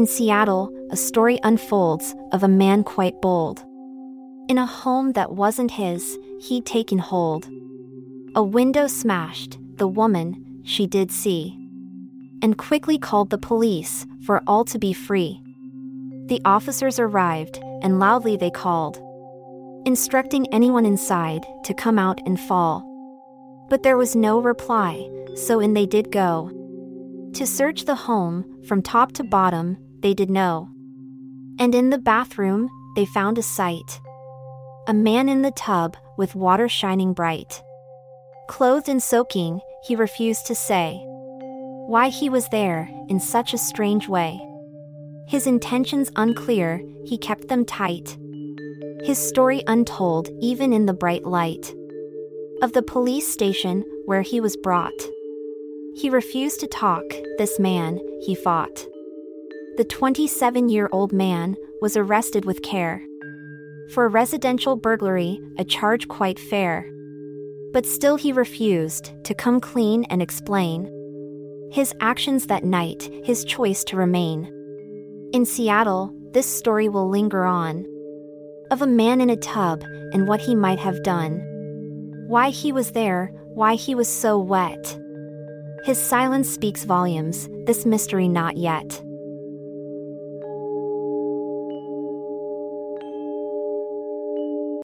In Seattle, a story unfolds of a man quite bold. In a home that wasn't his, he'd taken hold. A window smashed, the woman, she did see. And quickly called the police, for all to be free. The officers arrived, and loudly they called, instructing anyone inside to come out and fall. But there was no reply, so in they did go. To search the home, from top to bottom, they did know. And in the bathroom, they found a sight. A man in the tub, with water shining bright. Clothed and soaking, he refused to say why he was there in such a strange way. His intentions unclear, he kept them tight. His story untold, even in the bright light of the police station where he was brought. He refused to talk, this man, he fought. The 27 year old man was arrested with care. For residential burglary, a charge quite fair. But still he refused to come clean and explain his actions that night, his choice to remain. In Seattle, this story will linger on of a man in a tub and what he might have done. Why he was there, why he was so wet. His silence speaks volumes, this mystery not yet.